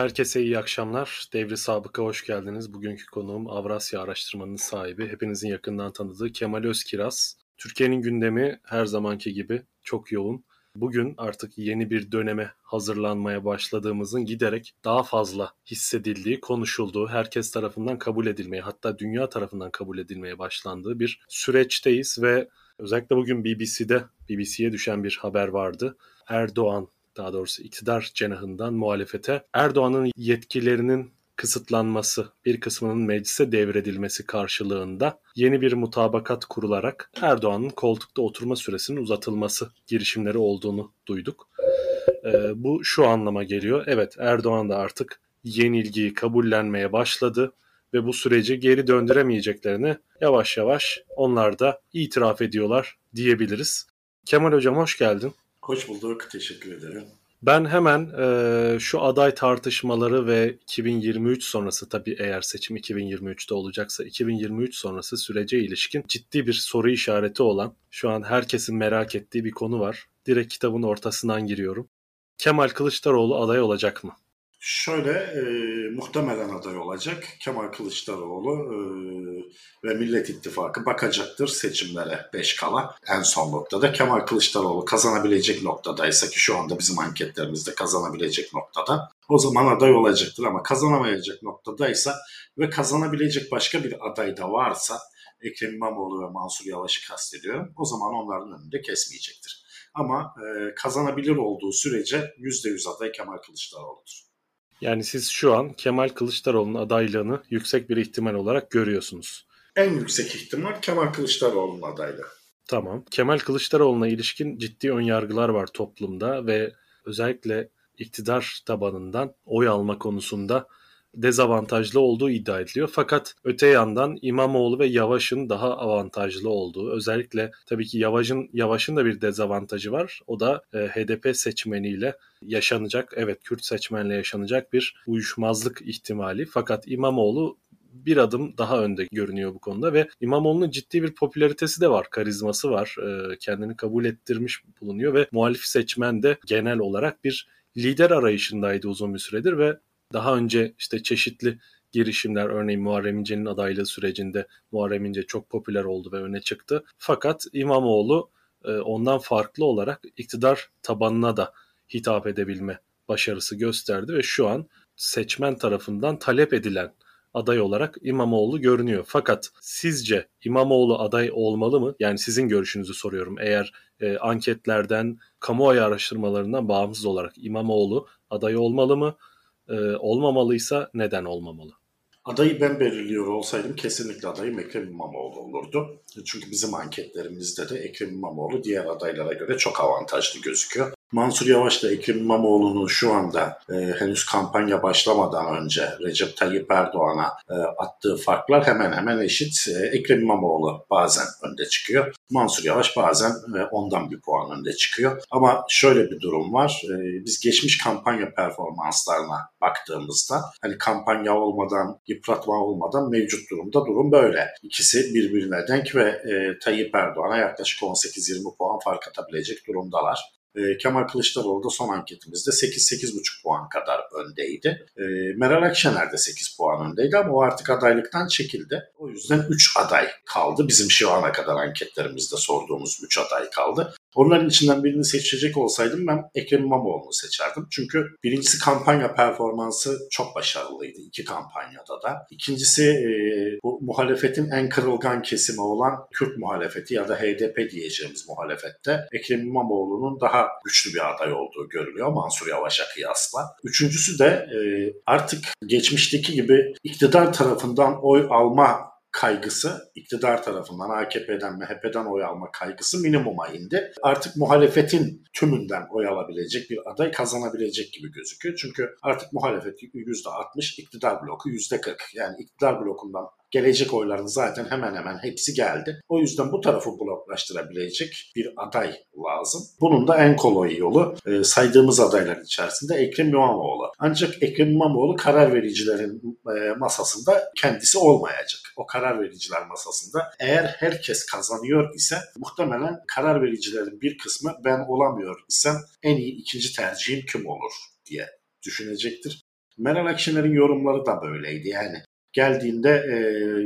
Herkese iyi akşamlar. Devri Sabık'a hoş geldiniz. Bugünkü konuğum Avrasya Araştırmanın sahibi, hepinizin yakından tanıdığı Kemal Özkiraz. Türkiye'nin gündemi her zamanki gibi çok yoğun. Bugün artık yeni bir döneme hazırlanmaya başladığımızın giderek daha fazla hissedildiği, konuşulduğu, herkes tarafından kabul edilmeye, hatta dünya tarafından kabul edilmeye başlandığı bir süreçteyiz ve özellikle bugün BBC'de, BBC'ye düşen bir haber vardı. Erdoğan daha doğrusu iktidar cenahından muhalefete Erdoğan'ın yetkilerinin kısıtlanması, bir kısmının meclise devredilmesi karşılığında yeni bir mutabakat kurularak Erdoğan'ın koltukta oturma süresinin uzatılması girişimleri olduğunu duyduk. Ee, bu şu anlama geliyor. Evet Erdoğan da artık yenilgiyi kabullenmeye başladı ve bu süreci geri döndüremeyeceklerini yavaş yavaş onlar da itiraf ediyorlar diyebiliriz. Kemal Hocam hoş geldin. Hoş bulduk. Teşekkür ederim. Ben hemen e, şu aday tartışmaları ve 2023 sonrası tabii eğer seçim 2023'te olacaksa 2023 sonrası sürece ilişkin ciddi bir soru işareti olan şu an herkesin merak ettiği bir konu var. Direkt kitabın ortasından giriyorum. Kemal Kılıçdaroğlu aday olacak mı? Şöyle e, muhtemelen aday olacak Kemal Kılıçdaroğlu e, ve Millet İttifakı bakacaktır seçimlere 5 kala. En son noktada Kemal Kılıçdaroğlu kazanabilecek noktadaysa ki şu anda bizim anketlerimizde kazanabilecek noktada o zaman aday olacaktır ama kazanamayacak noktadaysa ve kazanabilecek başka bir aday da varsa Ekrem İmamoğlu ve Mansur Yavaş'ı kastediyorum. O zaman onların önünde kesmeyecektir. Ama e, kazanabilir olduğu sürece %100 aday Kemal Kılıçdaroğlu'dur. Yani siz şu an Kemal Kılıçdaroğlu'nun adaylığını yüksek bir ihtimal olarak görüyorsunuz. En yüksek ihtimal Kemal Kılıçdaroğlu'nun adaylığı. Tamam. Kemal Kılıçdaroğlu'na ilişkin ciddi önyargılar var toplumda ve özellikle iktidar tabanından oy alma konusunda dezavantajlı olduğu iddia ediliyor. Fakat öte yandan İmamoğlu ve Yavaş'ın daha avantajlı olduğu, özellikle tabii ki Yavaş'ın Yavaş'ın da bir dezavantajı var. O da e, HDP seçmeniyle yaşanacak, evet Kürt seçmenle yaşanacak bir uyuşmazlık ihtimali. Fakat İmamoğlu bir adım daha önde görünüyor bu konuda ve İmamoğlu'nun ciddi bir popülaritesi de var, karizması var. E, kendini kabul ettirmiş bulunuyor ve muhalif seçmen de genel olarak bir lider arayışındaydı uzun bir süredir ve daha önce işte çeşitli girişimler örneğin Muharrem İnce'nin adaylığı sürecinde Muharrem İnce çok popüler oldu ve öne çıktı. Fakat İmamoğlu e, ondan farklı olarak iktidar tabanına da hitap edebilme başarısı gösterdi ve şu an seçmen tarafından talep edilen aday olarak İmamoğlu görünüyor. Fakat sizce İmamoğlu aday olmalı mı? Yani sizin görüşünüzü soruyorum. Eğer e, anketlerden, kamuoyu araştırmalarından bağımsız olarak İmamoğlu aday olmalı mı? E, olmamalıysa neden olmamalı? Adayı ben belirliyor olsaydım kesinlikle adayım Ekrem İmamoğlu olurdu. Çünkü bizim anketlerimizde de Ekrem İmamoğlu diğer adaylara göre çok avantajlı gözüküyor. Mansur Yavaş da Ekrem İmamoğlu'nun şu anda e, henüz kampanya başlamadan önce Recep Tayyip Erdoğan'a e, attığı farklar hemen hemen eşit. E, Ekrem İmamoğlu bazen önde çıkıyor. Mansur Yavaş bazen e, ondan bir puan önde çıkıyor. Ama şöyle bir durum var. E, biz geçmiş kampanya performanslarına baktığımızda hani kampanya olmadan, yıpratma olmadan mevcut durumda durum böyle. İkisi birbirine denk ve e, Tayyip Erdoğan'a yaklaşık 18-20 puan fark atabilecek durumdalar. E, Kemal Kılıçdaroğlu da son anketimizde 8-8,5 puan kadar öndeydi. E, Meral Akşener de 8 puan öndeydi ama o artık adaylıktan çekildi. O yüzden 3 aday kaldı. Bizim şu ana kadar anketlerimizde sorduğumuz 3 aday kaldı. Onların içinden birini seçecek olsaydım ben Ekrem İmamoğlu'nu seçerdim. Çünkü birincisi kampanya performansı çok başarılıydı iki kampanyada da. İkincisi e, bu muhalefetin en kırılgan kesimi olan Kürt muhalefeti ya da HDP diyeceğimiz muhalefette Ekrem İmamoğlu'nun daha güçlü bir aday olduğu görülüyor Mansur Yavaş'a kıyasla. Üçüncüsü de e, artık geçmişteki gibi iktidar tarafından oy alma kaygısı iktidar tarafından AKP'den MHP'den oy alma kaygısı minimuma indi. Artık muhalefetin tümünden oy alabilecek bir aday kazanabilecek gibi gözüküyor. Çünkü artık muhalefet %60, iktidar bloku %40. Yani iktidar blokundan gelecek oyların zaten hemen hemen hepsi geldi. O yüzden bu tarafı bloklaştırabilecek bir aday lazım. Bunun da en kolay yolu e, saydığımız adaylar içerisinde Ekrem İmamoğlu. Ancak Ekrem İmamoğlu karar vericilerin e, masasında kendisi olmayacak. O karar vericiler masasında eğer herkes kazanıyor ise muhtemelen karar vericilerin bir kısmı ben olamıyor isem en iyi ikinci tercihim kim olur diye düşünecektir. Meral Akşener'in yorumları da böyleydi. Yani geldiğinde e,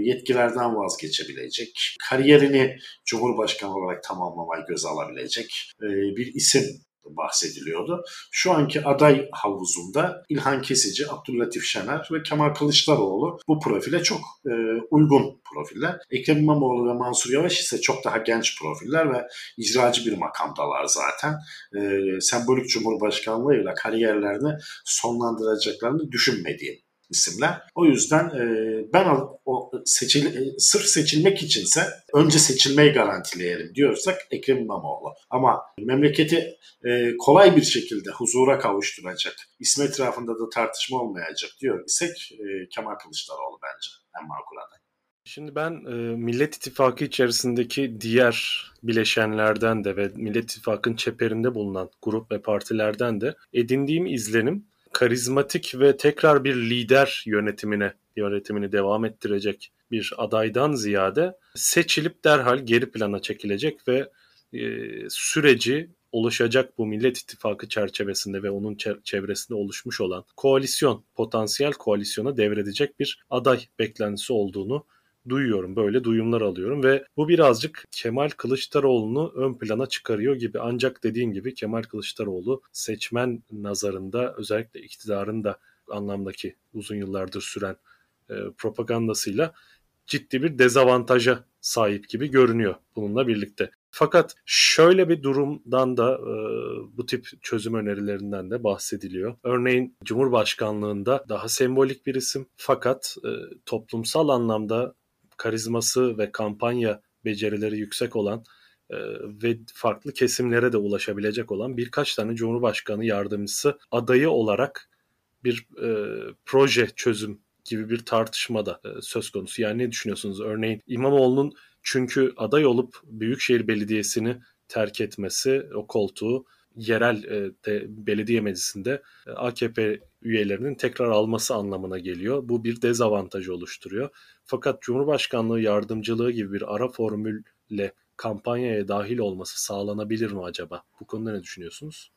yetkilerden vazgeçebilecek, kariyerini Cumhurbaşkanı olarak tamamlamayı göze alabilecek e, bir isim bahsediliyordu. Şu anki aday havuzunda İlhan Kesici, Abdüllatif Şener ve Kemal Kılıçdaroğlu bu profile çok e, uygun profiller. Ekrem İmamoğlu ve Mansur Yavaş ise çok daha genç profiller ve icracı bir makamdalar zaten. E, sembolik cumhurbaşkanlığıyla kariyerlerini sonlandıracaklarını düşünmediğim isimler. O yüzden e, ben o seçil, e, sırf seçilmek içinse önce seçilmeyi garantileyelim diyorsak Ekrem İmamoğlu. Ama memleketi e, kolay bir şekilde huzura kavuşturacak, ismi etrafında da tartışma olmayacak diyor isek e, Kemal Kılıçdaroğlu bence en makul aday. Şimdi ben e, Millet İttifakı içerisindeki diğer bileşenlerden de ve Millet İttifakı'nın çeperinde bulunan grup ve partilerden de edindiğim izlenim karizmatik ve tekrar bir lider yönetimine yönetimini devam ettirecek bir adaydan ziyade seçilip derhal geri plana çekilecek ve e, süreci oluşacak bu Millet İttifakı çerçevesinde ve onun çevresinde oluşmuş olan koalisyon, potansiyel koalisyona devredecek bir aday beklentisi olduğunu duyuyorum. Böyle duyumlar alıyorum ve bu birazcık Kemal Kılıçdaroğlu'nu ön plana çıkarıyor gibi. Ancak dediğim gibi Kemal Kılıçdaroğlu seçmen nazarında özellikle iktidarın da anlamdaki uzun yıllardır süren e, propagandasıyla ciddi bir dezavantaja sahip gibi görünüyor bununla birlikte. Fakat şöyle bir durumdan da e, bu tip çözüm önerilerinden de bahsediliyor. Örneğin Cumhurbaşkanlığında daha sembolik bir isim fakat e, toplumsal anlamda karizması ve kampanya becerileri yüksek olan e, ve farklı kesimlere de ulaşabilecek olan birkaç tane Cumhurbaşkanı yardımcısı adayı olarak bir e, proje çözüm gibi bir tartışma da e, söz konusu. Yani ne düşünüyorsunuz? Örneğin İmamoğlu'nun çünkü aday olup Büyükşehir Belediyesi'ni terk etmesi, o koltuğu yerel e, de, belediye meclisinde e, AKP üyelerinin tekrar alması anlamına geliyor. Bu bir dezavantaj oluşturuyor. Fakat Cumhurbaşkanlığı yardımcılığı gibi bir ara formülle kampanyaya dahil olması sağlanabilir mi acaba? Bu konuda ne düşünüyorsunuz?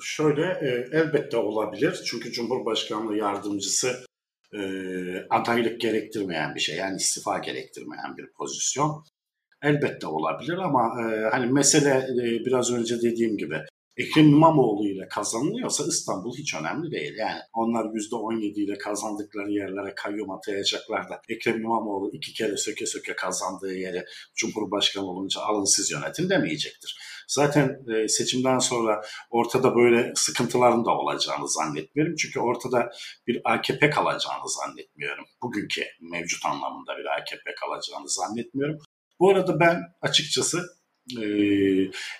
Şöyle e, elbette olabilir. Çünkü Cumhurbaşkanlığı yardımcısı e, adaylık gerektirmeyen bir şey. Yani istifa gerektirmeyen bir pozisyon. Elbette olabilir ama e, hani mesele e, biraz önce dediğim gibi Ekrem İmamoğlu ile kazanılıyorsa İstanbul hiç önemli değil. Yani onlar %17 ile kazandıkları yerlere kayyum atayacaklar da Ekrem İmamoğlu iki kere söke söke kazandığı yere Cumhurbaşkanı olunca alın siz yönetin demeyecektir. Zaten e, seçimden sonra ortada böyle sıkıntıların da olacağını zannetmiyorum. Çünkü ortada bir AKP kalacağını zannetmiyorum. Bugünkü mevcut anlamında bir AKP kalacağını zannetmiyorum. Bu arada ben açıkçası e,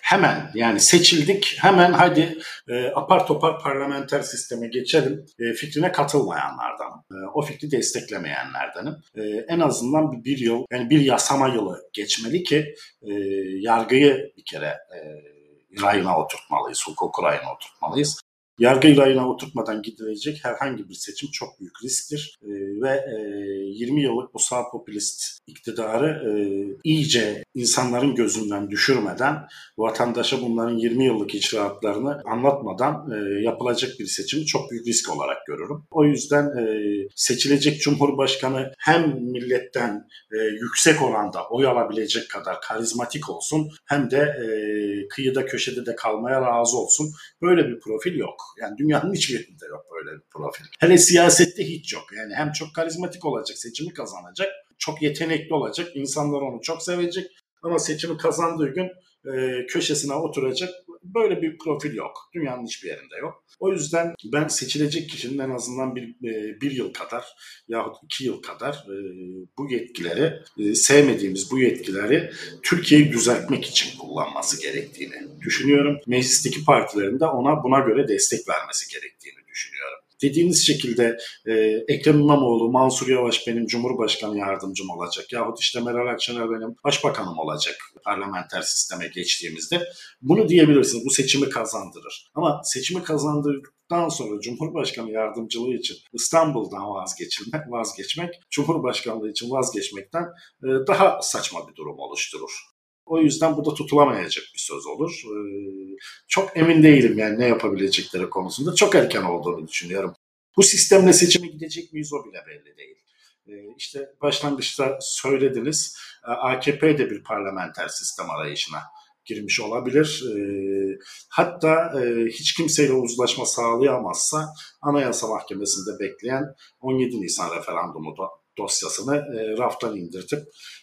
hemen yani seçildik hemen hadi e, apar topar parlamenter sisteme geçelim e, fikrine katılmayanlardan e, o fikri desteklemeyenlerdenim. E, en azından bir, bir yıl yani bir yasama yılı geçmeli ki e, yargıyı bir kere e, rayına oturtmalıyız, hukuk rayına oturtmalıyız. Yargı rayına oturtmadan gidilecek herhangi bir seçim çok büyük risktir. E, ve e, 20 yıllık bu sağ popülist iktidarı e, iyice insanların gözünden düşürmeden, vatandaşa bunların 20 yıllık icraatlarını anlatmadan e, yapılacak bir seçim çok büyük risk olarak görürüm. O yüzden e, seçilecek Cumhurbaşkanı hem milletten e, yüksek oranda oy alabilecek kadar karizmatik olsun hem de e, kıyıda köşede de kalmaya razı olsun. Böyle bir profil yok. Yani dünyanın hiçbir yerinde yok böyle bir profil. Hele siyasette hiç yok. Yani hem çok karizmatik olacak, seçimi kazanacak, çok yetenekli olacak, insanlar onu çok sevecek ama seçimi kazandığı gün e, köşesine oturacak böyle bir profil yok. Dünyanın hiçbir yerinde yok. O yüzden ben seçilecek kişinin en azından bir, e, bir yıl kadar yahut iki yıl kadar e, bu yetkileri, e, sevmediğimiz bu yetkileri Türkiye'yi düzeltmek için kullanması gerektiğini düşünüyorum. Meclisteki partilerin de ona buna göre destek vermesi gerektiğini düşünüyorum dediğiniz şekilde e, Ekrem İmamoğlu, Mansur Yavaş benim Cumhurbaşkanı yardımcım olacak yahut işte Meral Akşener benim başbakanım olacak parlamenter sisteme geçtiğimizde bunu diyebilirsiniz. Bu seçimi kazandırır. Ama seçimi kazandırdıktan sonra Cumhurbaşkanı yardımcılığı için İstanbul'dan vazgeçmek, vazgeçmek Cumhurbaşkanlığı için vazgeçmekten e, daha saçma bir durum oluşturur. O yüzden bu da tutulamayacak bir söz olur. Ee, çok emin değilim yani ne yapabilecekleri konusunda. Çok erken olduğunu düşünüyorum. Bu sistemle seçime gidecek miyiz o bile belli değil. E, işte başlangıçta söylediniz AKP de bir parlamenter sistem arayışına girmiş olabilir. E, hatta e, hiç kimseyle uzlaşma sağlayamazsa Anayasa Mahkemesi'nde bekleyen 17 Nisan referandumu da dosyasını e, raftan indirtip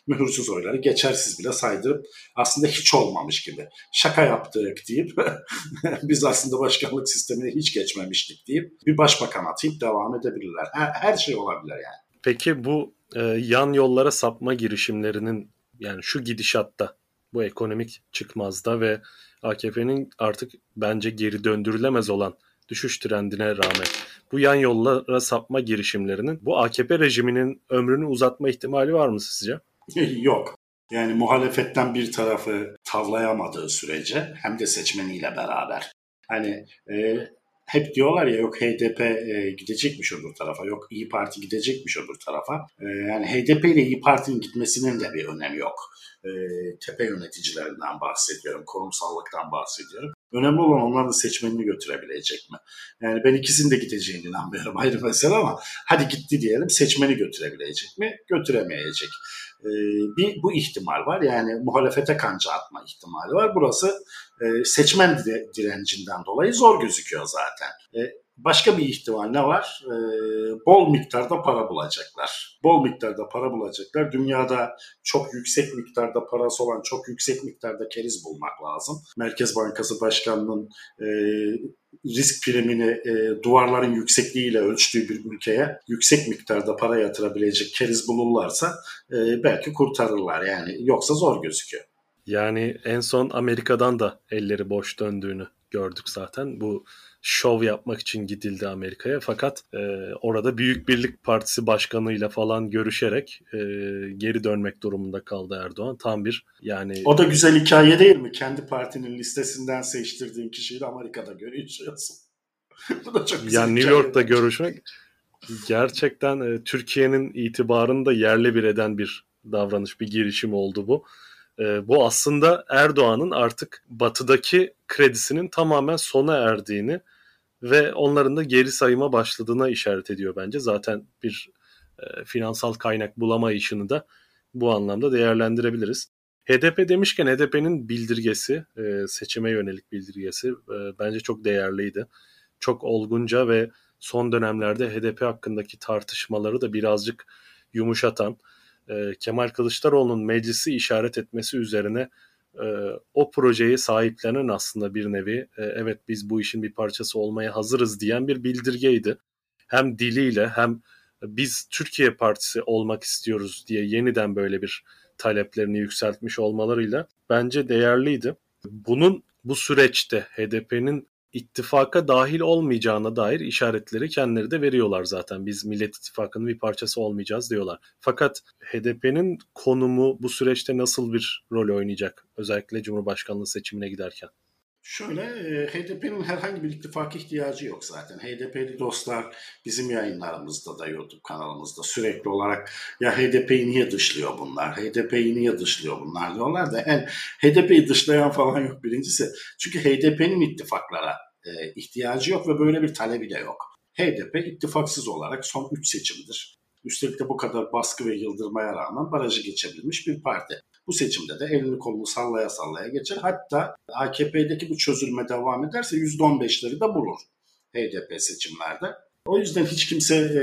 mühürsüz oyları geçersiz bile saydırıp aslında hiç olmamış gibi şaka yaptık deyip biz aslında başkanlık sistemine hiç geçmemiştik deyip bir başbakan atayıp devam edebilirler. Her, her şey olabilir yani. Peki bu e, yan yollara sapma girişimlerinin yani şu gidişatta bu ekonomik çıkmazda ve AKP'nin artık bence geri döndürülemez olan düşüş trendine rağmen bu yan yollara sapma girişimlerinin bu AKP rejiminin ömrünü uzatma ihtimali var mı sizce? Yok. Yani muhalefetten bir tarafı tavlayamadığı sürece hem de seçmeniyle beraber. Hani e, hep diyorlar ya yok HDP e, gidecekmiş öbür tarafa, yok İyi Parti gidecekmiş öbür tarafa. E, yani HDP ile İyi Parti'nin gitmesinin de bir önemi yok. E, tepe yöneticilerinden bahsediyorum, kurumsallıktan bahsediyorum. Önemli olan onların seçmenini götürebilecek mi? Yani ben ikisinin de gideceğine inanmıyorum ayrı mesele ama hadi gitti diyelim seçmeni götürebilecek mi? Götüremeyecek. Ee, bir bu ihtimal var. Yani muhalefete kanca atma ihtimali var. Burası e, seçmen direncinden dolayı zor gözüküyor zaten. E, Başka bir ihtimal ne var? Ee, bol miktarda para bulacaklar. Bol miktarda para bulacaklar. Dünyada çok yüksek miktarda parası olan çok yüksek miktarda keriz bulmak lazım. Merkez Bankası Başkanı'nın e, risk primini e, duvarların yüksekliğiyle ölçtüğü bir ülkeye yüksek miktarda para yatırabilecek keriz bulurlarsa e, belki kurtarırlar. Yani yoksa zor gözüküyor. Yani en son Amerika'dan da elleri boş döndüğünü gördük zaten. Bu şov yapmak için gidildi Amerika'ya. Fakat e, orada Büyük Birlik Partisi başkanıyla falan görüşerek e, geri dönmek durumunda kaldı Erdoğan. Tam bir yani... O da güzel hikaye değil mi? Kendi partinin listesinden seçtirdiğin kişiyle Amerika'da görüşüyorsun. Bu da çok güzel Yani New York'ta görüşmek gerçekten e, Türkiye'nin itibarını da yerle bir eden bir davranış, bir girişim oldu bu. E, bu aslında Erdoğan'ın artık batıdaki kredisinin tamamen sona erdiğini ve onların da geri sayıma başladığına işaret ediyor bence. Zaten bir e, finansal kaynak bulama işini de bu anlamda değerlendirebiliriz. HDP demişken HDP'nin bildirgesi, e, seçime yönelik bildirgesi e, bence çok değerliydi. Çok olgunca ve son dönemlerde HDP hakkındaki tartışmaları da birazcık yumuşatan, e, Kemal Kılıçdaroğlu'nun meclisi işaret etmesi üzerine e, o projeyi sahiplenen aslında bir nevi e, evet biz bu işin bir parçası olmaya hazırız diyen bir bildirgeydi. Hem diliyle hem biz Türkiye Partisi olmak istiyoruz diye yeniden böyle bir taleplerini yükseltmiş olmalarıyla bence değerliydi. Bunun bu süreçte HDP'nin ittifaka dahil olmayacağına dair işaretleri kendileri de veriyorlar zaten. Biz Millet İttifakı'nın bir parçası olmayacağız diyorlar. Fakat HDP'nin konumu bu süreçte nasıl bir rol oynayacak? Özellikle Cumhurbaşkanlığı seçimine giderken. Şöyle e, HDP'nin herhangi bir ittifak ihtiyacı yok zaten. HDP'li dostlar bizim yayınlarımızda da YouTube kanalımızda sürekli olarak ya HDP'yi niye dışlıyor bunlar? HDP'yi niye dışlıyor bunlar diyorlar da yani HDP'yi dışlayan falan yok birincisi. Çünkü HDP'nin ittifaklara e, ihtiyacı yok ve böyle bir talebi de yok. HDP ittifaksız olarak son 3 seçimdir. Üstelik de bu kadar baskı ve yıldırmaya rağmen barajı geçebilmiş bir parti. Bu seçimde de elini kolunu sallaya sallaya geçer. Hatta AKP'deki bu çözülme devam ederse %15'leri de bulur HDP seçimlerde. O yüzden hiç kimse e,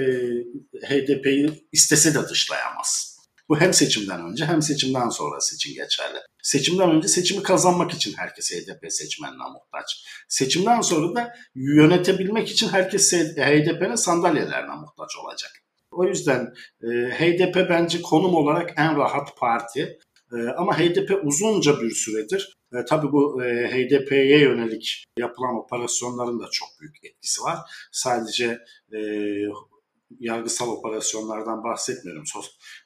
HDP'yi istese de dışlayamaz. Bu hem seçimden önce hem seçimden sonra seçim geçerli. Seçimden önce seçimi kazanmak için herkes HDP seçmenine muhtaç. Seçimden sonra da yönetebilmek için herkes HDP'nin sandalyelerine muhtaç olacak. O yüzden e, HDP bence konum olarak en rahat parti. E, ama HDP uzunca bir süredir e, tabii bu e, HDP'ye yönelik yapılan operasyonların da çok büyük etkisi var. Sadece e, yargısal operasyonlardan bahsetmiyorum.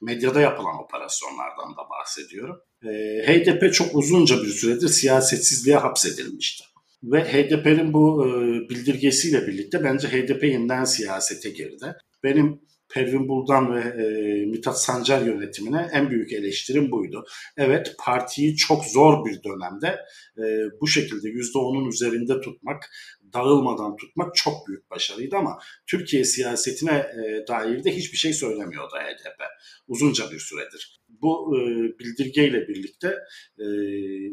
Medyada yapılan operasyonlardan da bahsediyorum. E, HDP çok uzunca bir süredir siyasetsizliğe hapsedilmişti. Ve HDP'nin bu e, bildirgesiyle birlikte bence HDP yeniden siyasete girdi. Benim Pervin Buldan ve e, Mithat Sancar yönetimine en büyük eleştirim buydu. Evet partiyi çok zor bir dönemde e, bu şekilde %10'un üzerinde tutmak, dağılmadan tutmak çok büyük başarıydı ama Türkiye siyasetine e, dair de hiçbir şey söylemiyordu HDP uzunca bir süredir. Bu e, bildirgeyle birlikte e,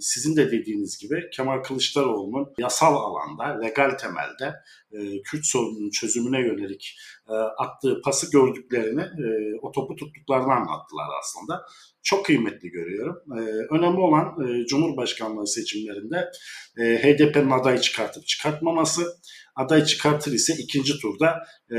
sizin de dediğiniz gibi Kemal Kılıçdaroğlu'nun yasal alanda, legal temelde e, Kürt sorununun çözümüne yönelik e, attığı pası gördüklerini, e, o topu tuttuklarını anlattılar aslında. Çok kıymetli görüyorum. E, önemli olan e, Cumhurbaşkanlığı seçimlerinde e, HDP'nin aday çıkartıp çıkartmaması, aday çıkartır ise ikinci turda e,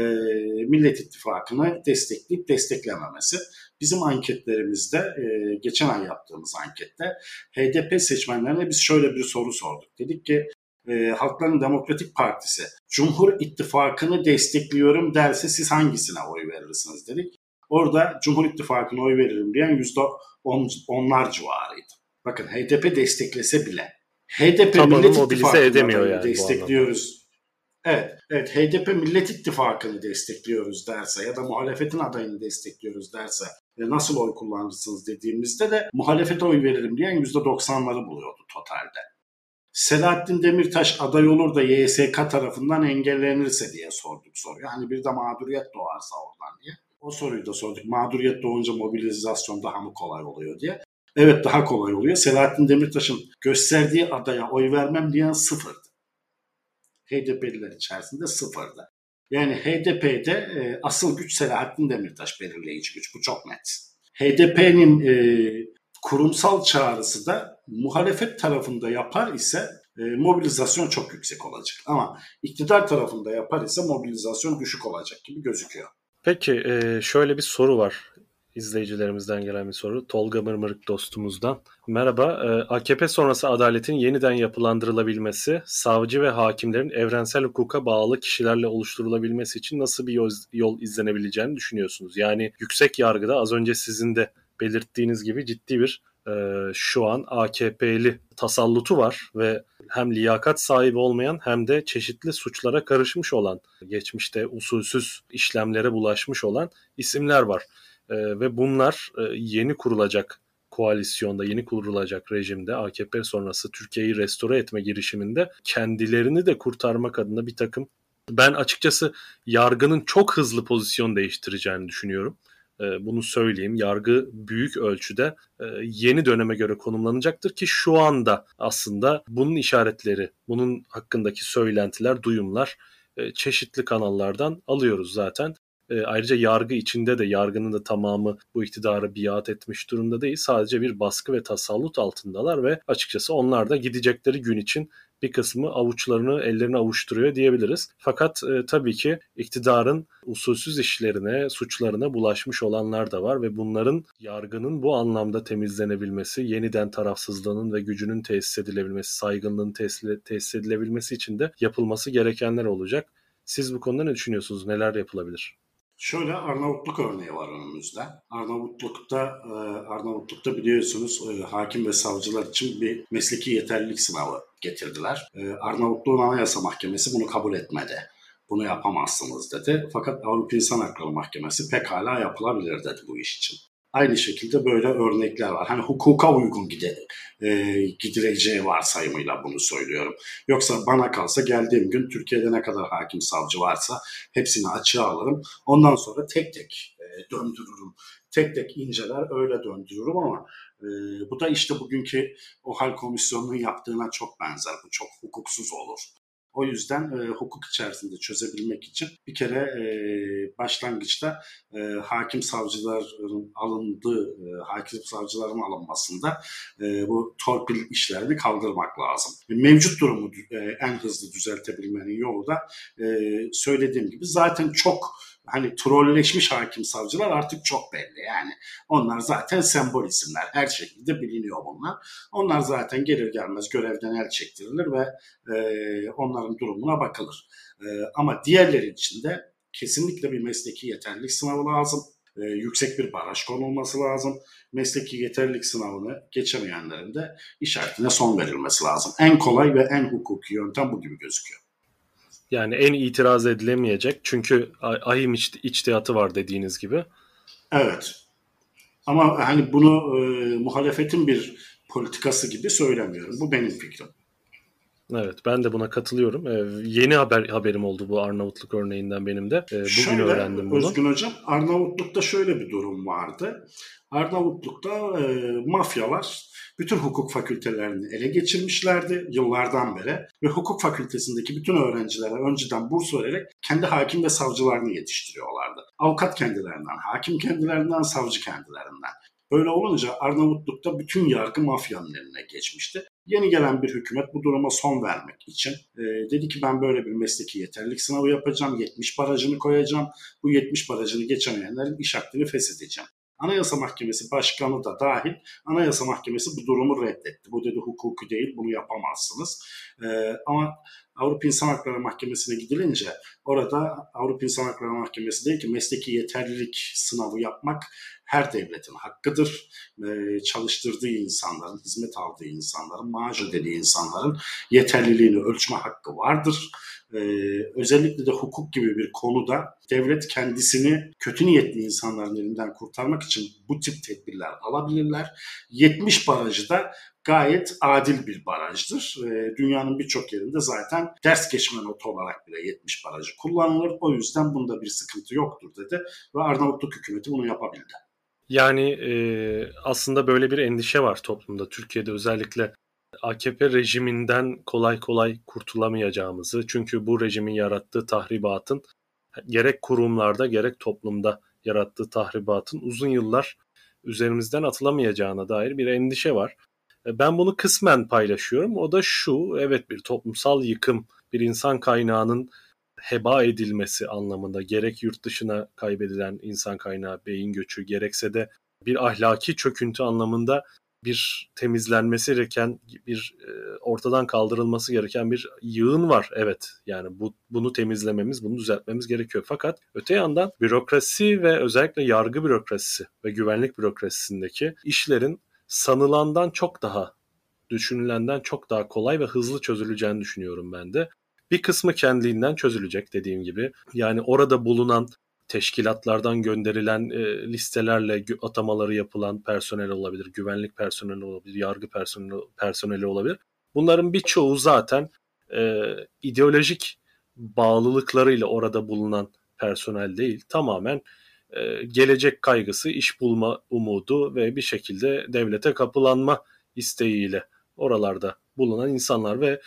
Millet İttifakı'nı destekleyip desteklememesi. Bizim anketlerimizde, e, geçen ay yaptığımız ankette HDP seçmenlerine biz şöyle bir soru sorduk. Dedik ki e, Halkların Demokratik Partisi Cumhur İttifakı'nı destekliyorum derse siz hangisine oy verirsiniz dedik. Orada Cumhur İttifakı'na oy veririm diyen yüzde on, onlar civarıydı. Bakın HDP desteklese bile HDP Tabanı Millet mobilize edemiyor yani destekliyoruz. Evet, evet HDP Millet İttifakı'nı destekliyoruz derse ya da muhalefetin adayını destekliyoruz derse e, nasıl oy kullanırsınız dediğimizde de muhalefete oy veririm diyen %90'ları buluyordu totalde. Selahattin Demirtaş aday olur da YSK tarafından engellenirse diye sorduk soruyu. Hani bir de mağduriyet doğarsa oradan diye. O soruyu da sorduk. Mağduriyet doğunca mobilizasyon daha mı kolay oluyor diye. Evet daha kolay oluyor. Selahattin Demirtaş'ın gösterdiği adaya oy vermem diyen sıfırdı. HDP'liler içerisinde sıfırdı. Yani HDP'de e, asıl güç Selahattin Demirtaş belirleyici güç. Bu çok net. HDP'nin e, kurumsal çağrısı da muhalefet tarafında yapar ise e, mobilizasyon çok yüksek olacak. Ama iktidar tarafında yapar ise mobilizasyon düşük olacak gibi gözüküyor. Peki e, şöyle bir soru var izleyicilerimizden gelen bir soru. Tolga Mırmırık dostumuzdan. Merhaba, e, AKP sonrası adaletin yeniden yapılandırılabilmesi, savcı ve hakimlerin evrensel hukuka bağlı kişilerle oluşturulabilmesi için nasıl bir yol, izlenebileceğini düşünüyorsunuz? Yani yüksek yargıda az önce sizin de belirttiğiniz gibi ciddi bir e, şu an AKP'li tasallutu var ve hem liyakat sahibi olmayan hem de çeşitli suçlara karışmış olan, geçmişte usulsüz işlemlere bulaşmış olan isimler var. E, ve bunlar e, yeni kurulacak koalisyonda, yeni kurulacak rejimde AKP sonrası Türkiye'yi restore etme girişiminde kendilerini de kurtarmak adına bir takım ben açıkçası yargının çok hızlı pozisyon değiştireceğini düşünüyorum. Ee, bunu söyleyeyim. Yargı büyük ölçüde e, yeni döneme göre konumlanacaktır ki şu anda aslında bunun işaretleri, bunun hakkındaki söylentiler, duyumlar e, çeşitli kanallardan alıyoruz zaten. E, ayrıca yargı içinde de yargının da tamamı bu iktidarı biat etmiş durumda değil. Sadece bir baskı ve tasallut altındalar ve açıkçası onlar da gidecekleri gün için bir kısmı avuçlarını ellerini avuşturuyor diyebiliriz. Fakat e, tabii ki iktidarın usulsüz işlerine, suçlarına bulaşmış olanlar da var ve bunların yargının bu anlamda temizlenebilmesi, yeniden tarafsızlığının ve gücünün tesis edilebilmesi, saygınlığın tesis, tesis edilebilmesi için de yapılması gerekenler olacak. Siz bu konuda ne düşünüyorsunuz? Neler yapılabilir? Şöyle Arnavutluk örneği var önümüzde. Arnavutluk'ta e, Arnavutluk'ta biliyorsunuz e, hakim ve savcılar için bir mesleki yeterlilik sınavı getirdiler. E, Arnavutluğun Anayasa Mahkemesi bunu kabul etmedi. Bunu yapamazsınız dedi. Fakat Avrupa İnsan Hakları Mahkemesi pekala yapılabilir dedi bu iş için. Aynı şekilde böyle örnekler var. Hani hukuka uygun gide, e, gidileceği varsayımıyla bunu söylüyorum. Yoksa bana kalsa geldiğim gün Türkiye'de ne kadar hakim savcı varsa hepsini açığa alırım. Ondan sonra tek tek e, döndürürüm. Tek tek inceler öyle döndürürüm ama e, bu da işte bugünkü o hal komisyonunun yaptığına çok benzer. Bu çok hukuksuz olur. O yüzden e, hukuk içerisinde çözebilmek için bir kere e, başlangıçta e, hakim savcıların alındığı, e, hakim savcıların alınmasında e, bu torpil işlerini kaldırmak lazım. Mevcut durumu e, en hızlı düzeltebilmenin yolu da e, söylediğim gibi zaten çok hani trolleşmiş hakim savcılar artık çok belli yani. Onlar zaten sembol isimler. Her şekilde biliniyor bunlar. Onlar zaten gelir gelmez görevden el çektirilir ve e, onların durumuna bakılır. E, ama diğerleri için de kesinlikle bir mesleki yeterlilik sınavı lazım. E, yüksek bir baraj konulması lazım. Mesleki yeterlilik sınavını geçemeyenlerin de işaretine son verilmesi lazım. En kolay ve en hukuki yöntem bu gibi gözüküyor. Yani en itiraz edilemeyecek. Çünkü ahim iç, içtihatı var dediğiniz gibi. Evet. Ama hani bunu e, muhalefetin bir politikası gibi söylemiyorum. Bu benim fikrim. Evet ben de buna katılıyorum. Ee, yeni haber haberim oldu bu Arnavutluk örneğinden benim de. Ee, bugün şöyle, öğrendim bunu. Özgün Hocam Arnavutluk'ta şöyle bir durum vardı. Arnavutluk'ta e, mafyalar bütün hukuk fakültelerini ele geçirmişlerdi yıllardan beri ve hukuk fakültesindeki bütün öğrencilere önceden burs vererek kendi hakim ve savcılarını yetiştiriyorlardı. Avukat kendilerinden, hakim kendilerinden, savcı kendilerinden. Böyle olunca Arnavutluk'ta bütün yargı mafyanın eline geçmişti. Yeni gelen bir hükümet bu duruma son vermek için e, dedi ki ben böyle bir mesleki yeterlilik sınavı yapacağım, 70 barajını koyacağım. Bu 70 barajını geçemeyenlerin iş hakkını feshedeceğim. Anayasa Mahkemesi Başkanı da dahil Anayasa Mahkemesi bu durumu reddetti. Bu dedi hukuku değil bunu yapamazsınız. Ee, ama Avrupa İnsan Hakları Mahkemesi'ne gidilince orada Avrupa İnsan Hakları Mahkemesi değil ki mesleki yeterlilik sınavı yapmak her devletin hakkıdır. Ee, çalıştırdığı insanların, hizmet aldığı insanların, maaş ödediği insanların yeterliliğini ölçme hakkı vardır. Ee, özellikle de hukuk gibi bir konuda devlet kendisini kötü niyetli insanların elinden kurtarmak için bu tip tedbirler alabilirler. 70 barajı da gayet adil bir barajdır. E, dünyanın birçok yerinde zaten ders geçme notu olarak bile 70 barajı kullanılır. O yüzden bunda bir sıkıntı yoktur dedi ve Arnavutluk hükümeti bunu yapabildi. Yani e, aslında böyle bir endişe var toplumda. Türkiye'de özellikle AKP rejiminden kolay kolay kurtulamayacağımızı çünkü bu rejimin yarattığı tahribatın gerek kurumlarda gerek toplumda yarattığı tahribatın uzun yıllar üzerimizden atılamayacağına dair bir endişe var. E, ben bunu kısmen paylaşıyorum. O da şu, evet bir toplumsal yıkım, bir insan kaynağının heba edilmesi anlamında gerek yurt dışına kaybedilen insan kaynağı beyin göçü gerekse de bir ahlaki çöküntü anlamında bir temizlenmesi gereken bir e, ortadan kaldırılması gereken bir yığın var. Evet yani bu bunu temizlememiz, bunu düzeltmemiz gerekiyor. Fakat öte yandan bürokrasi ve özellikle yargı bürokrasisi ve güvenlik bürokrasisindeki işlerin sanılandan çok daha düşünülenden çok daha kolay ve hızlı çözüleceğini düşünüyorum ben de. Bir kısmı kendiliğinden çözülecek dediğim gibi. Yani orada bulunan teşkilatlardan gönderilen e, listelerle atamaları yapılan personel olabilir, güvenlik personeli olabilir, yargı personeli, personeli olabilir. Bunların birçoğu zaten e, ideolojik bağlılıklarıyla orada bulunan personel değil. Tamamen e, gelecek kaygısı, iş bulma umudu ve bir şekilde devlete kapılanma isteğiyle oralarda bulunan insanlar ve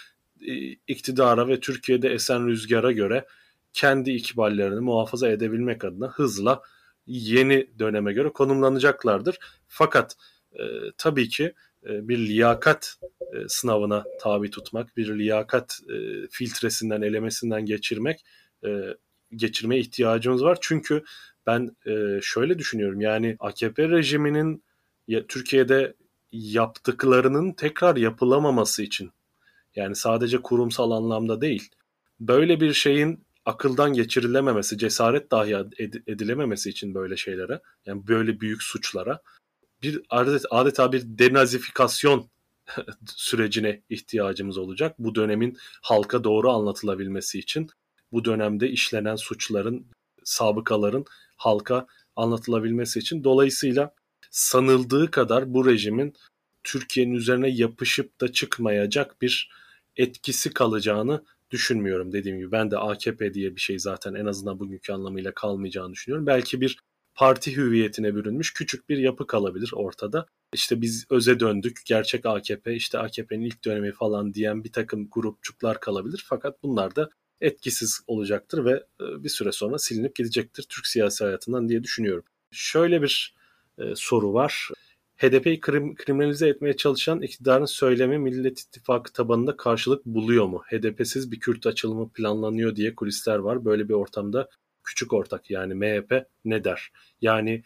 e, iktidara ve Türkiye'de esen rüzgara göre kendi ikballerini muhafaza edebilmek adına hızla yeni döneme göre konumlanacaklardır. Fakat e, tabii ki e, bir liyakat e, sınavına tabi tutmak, bir liyakat e, filtresinden, elemesinden geçirmek e, geçirmeye ihtiyacımız var. Çünkü ben e, şöyle düşünüyorum yani AKP rejiminin ya, Türkiye'de yaptıklarının tekrar yapılamaması için yani sadece kurumsal anlamda değil böyle bir şeyin akıldan geçirilememesi, cesaret dahi edilememesi için böyle şeylere yani böyle büyük suçlara bir adet, adeta bir denazifikasyon sürecine ihtiyacımız olacak. Bu dönemin halka doğru anlatılabilmesi için bu dönemde işlenen suçların, sabıkaların halka anlatılabilmesi için. Dolayısıyla sanıldığı kadar bu rejimin Türkiye'nin üzerine yapışıp da çıkmayacak bir etkisi kalacağını düşünmüyorum. Dediğim gibi ben de AKP diye bir şey zaten en azından bugünkü anlamıyla kalmayacağını düşünüyorum. Belki bir parti hüviyetine bürünmüş küçük bir yapı kalabilir ortada. İşte biz öze döndük, gerçek AKP, işte AKP'nin ilk dönemi falan diyen bir takım grupçuklar kalabilir. Fakat bunlar da etkisiz olacaktır ve e, bir süre sonra silinip gidecektir Türk siyasi hayatından diye düşünüyorum. Şöyle bir e, soru var. HDP'yi krim, kriminalize etmeye çalışan iktidarın söylemi Millet İttifakı tabanında karşılık buluyor mu? HDP'siz bir Kürt açılımı planlanıyor diye kulisler var. Böyle bir ortamda küçük ortak yani MHP ne der? Yani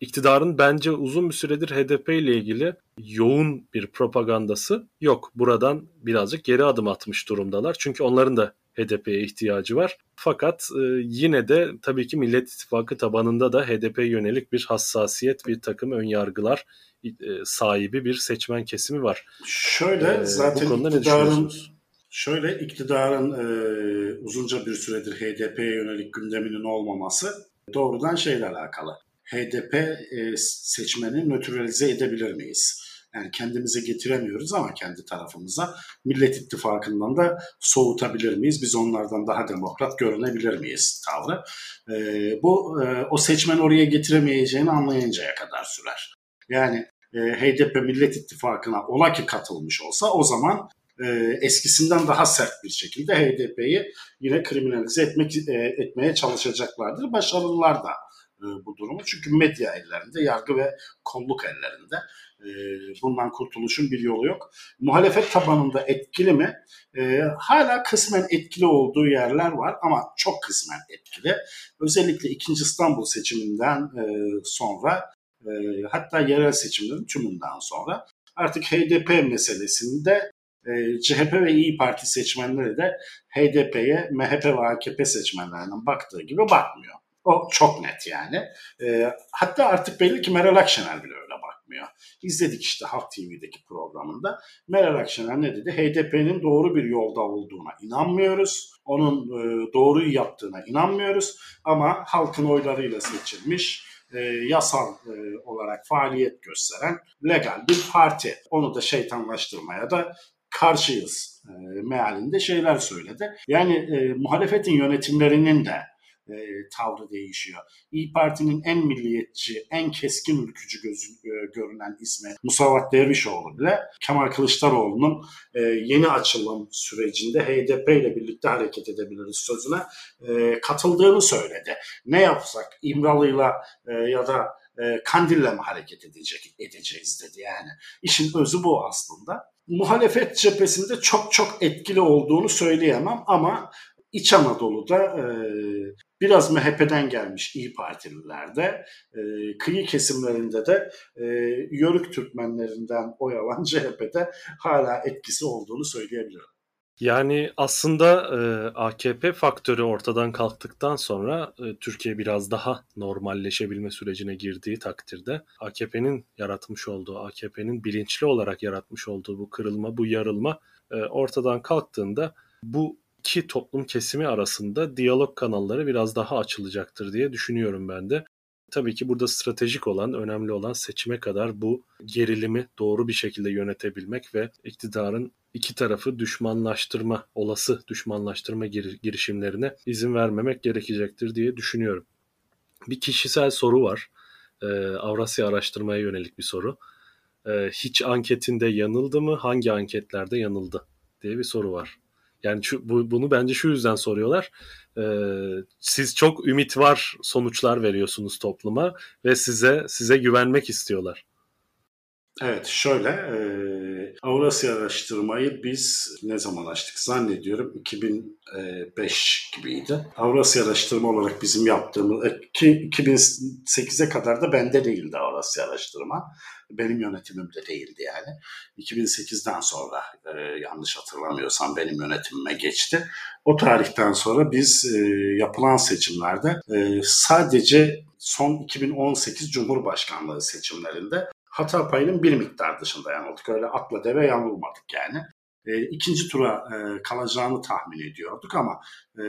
iktidarın bence uzun bir süredir HDP ile ilgili yoğun bir propagandası yok. Buradan birazcık geri adım atmış durumdalar. Çünkü onların da HDP'ye ihtiyacı var. Fakat e, yine de tabii ki Millet İttifakı tabanında da HDP yönelik bir hassasiyet, bir takım önyargılar e, sahibi bir seçmen kesimi var. Şöyle ee, zaten iktidarın, şöyle iktidarın e, uzunca bir süredir HDP'ye yönelik gündeminin olmaması doğrudan şeyle alakalı. HDP e, seçmeni nötralize edebilir miyiz? Yani kendimize getiremiyoruz ama kendi tarafımıza Millet İttifakı'ndan da soğutabilir miyiz? Biz onlardan daha demokrat görünebilir miyiz tavrı? E, bu e, o seçmen oraya getiremeyeceğini anlayıncaya kadar sürer. Yani e, HDP Millet İttifakı'na ola ki katılmış olsa o zaman e, eskisinden daha sert bir şekilde HDP'yi yine kriminalize etmek e, etmeye çalışacaklardır. Başarılılar da e, bu durumu. Çünkü medya ellerinde, yargı ve kolluk ellerinde. E, bundan kurtuluşun bir yolu yok. Muhalefet tabanında etkili mi? E, hala kısmen etkili olduğu yerler var ama çok kısmen etkili. Özellikle 2. İstanbul seçiminden e, sonra e, hatta yerel seçimlerin tümünden sonra artık HDP meselesinde e, CHP ve İyi Parti seçmenleri de HDP'ye MHP ve AKP seçmenlerinden baktığı gibi bakmıyor. O çok net yani. Hatta artık belli ki Meral Akşener bile bakmıyor. İzledik işte Halk TV'deki programında. Meral Akşener ne dedi? HDP'nin doğru bir yolda olduğuna inanmıyoruz. Onun e, doğruyu yaptığına inanmıyoruz. Ama halkın oylarıyla seçilmiş e, yasal e, olarak faaliyet gösteren legal bir parti. Onu da şeytanlaştırmaya da karşıyız e, mealinde şeyler söyledi. Yani e, muhalefetin yönetimlerinin de e, tavrı değişiyor. İyi Parti'nin en milliyetçi, en keskin ülkücü gözü, e, görünen ismi Musavat Dervişoğlu bile Kemal Kılıçdaroğlu'nun e, yeni açılım sürecinde HDP ile birlikte hareket edebiliriz sözüne e, katıldığını söyledi. Ne yapsak İmralı'yla e, ya da e, Kandil'le mi hareket edecek, edeceğiz dedi yani. İşin özü bu aslında. Muhalefet cephesinde çok çok etkili olduğunu söyleyemem ama İç Anadolu'da e, biraz MHP'den gelmiş İyi Partililerde, e, kıyı kesimlerinde de e, Yörük Türkmenlerinden oy alan CHP'de hala etkisi olduğunu söyleyebilirim. Yani aslında e, AKP faktörü ortadan kalktıktan sonra e, Türkiye biraz daha normalleşebilme sürecine girdiği takdirde AKP'nin yaratmış olduğu, AKP'nin bilinçli olarak yaratmış olduğu bu kırılma, bu yarılma e, ortadan kalktığında bu iki toplum kesimi arasında diyalog kanalları biraz daha açılacaktır diye düşünüyorum ben de. Tabii ki burada stratejik olan, önemli olan seçime kadar bu gerilimi doğru bir şekilde yönetebilmek ve iktidarın iki tarafı düşmanlaştırma, olası düşmanlaştırma girişimlerine izin vermemek gerekecektir diye düşünüyorum. Bir kişisel soru var. Ee, Avrasya araştırmaya yönelik bir soru. Ee, hiç anketinde yanıldı mı? Hangi anketlerde yanıldı? diye bir soru var. Yani şu, bu, bunu bence şu yüzden soruyorlar. Ee, siz çok ümit var sonuçlar veriyorsunuz topluma ve size size güvenmek istiyorlar. Evet şöyle e, Avrasya araştırmayı biz ne zaman açtık zannediyorum 2005 gibiydi. Avrasya araştırma olarak bizim yaptığımız e, ki 2008'e kadar da bende değildi Avrasya araştırma. Benim yönetimimde değildi yani. 2008'den sonra e, yanlış hatırlamıyorsam benim yönetimime geçti. O tarihten sonra biz e, yapılan seçimlerde e, sadece son 2018 Cumhurbaşkanlığı seçimlerinde hata payının bir miktar dışında yanıldık. Öyle atla deve yanılmadık yani. E, ikinci tura e, kalacağını tahmin ediyorduk ama e,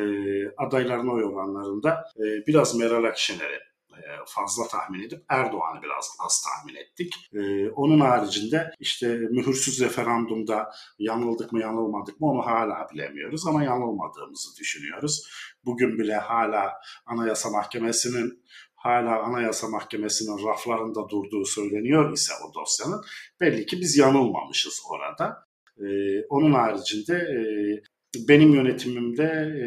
adayların oy oranlarında e, biraz Meral Akşener'i e, fazla tahmin edip Erdoğan'ı biraz az tahmin ettik. Ee, onun haricinde işte mühürsüz referandumda yanıldık mı yanılmadık mı onu hala bilemiyoruz ama yanılmadığımızı düşünüyoruz. Bugün bile hala Anayasa Mahkemesi'nin hala Anayasa Mahkemesi'nin raflarında durduğu söyleniyor ise o dosyanın belli ki biz yanılmamışız orada. Ee, onun haricinde e, benim yönetimimde e,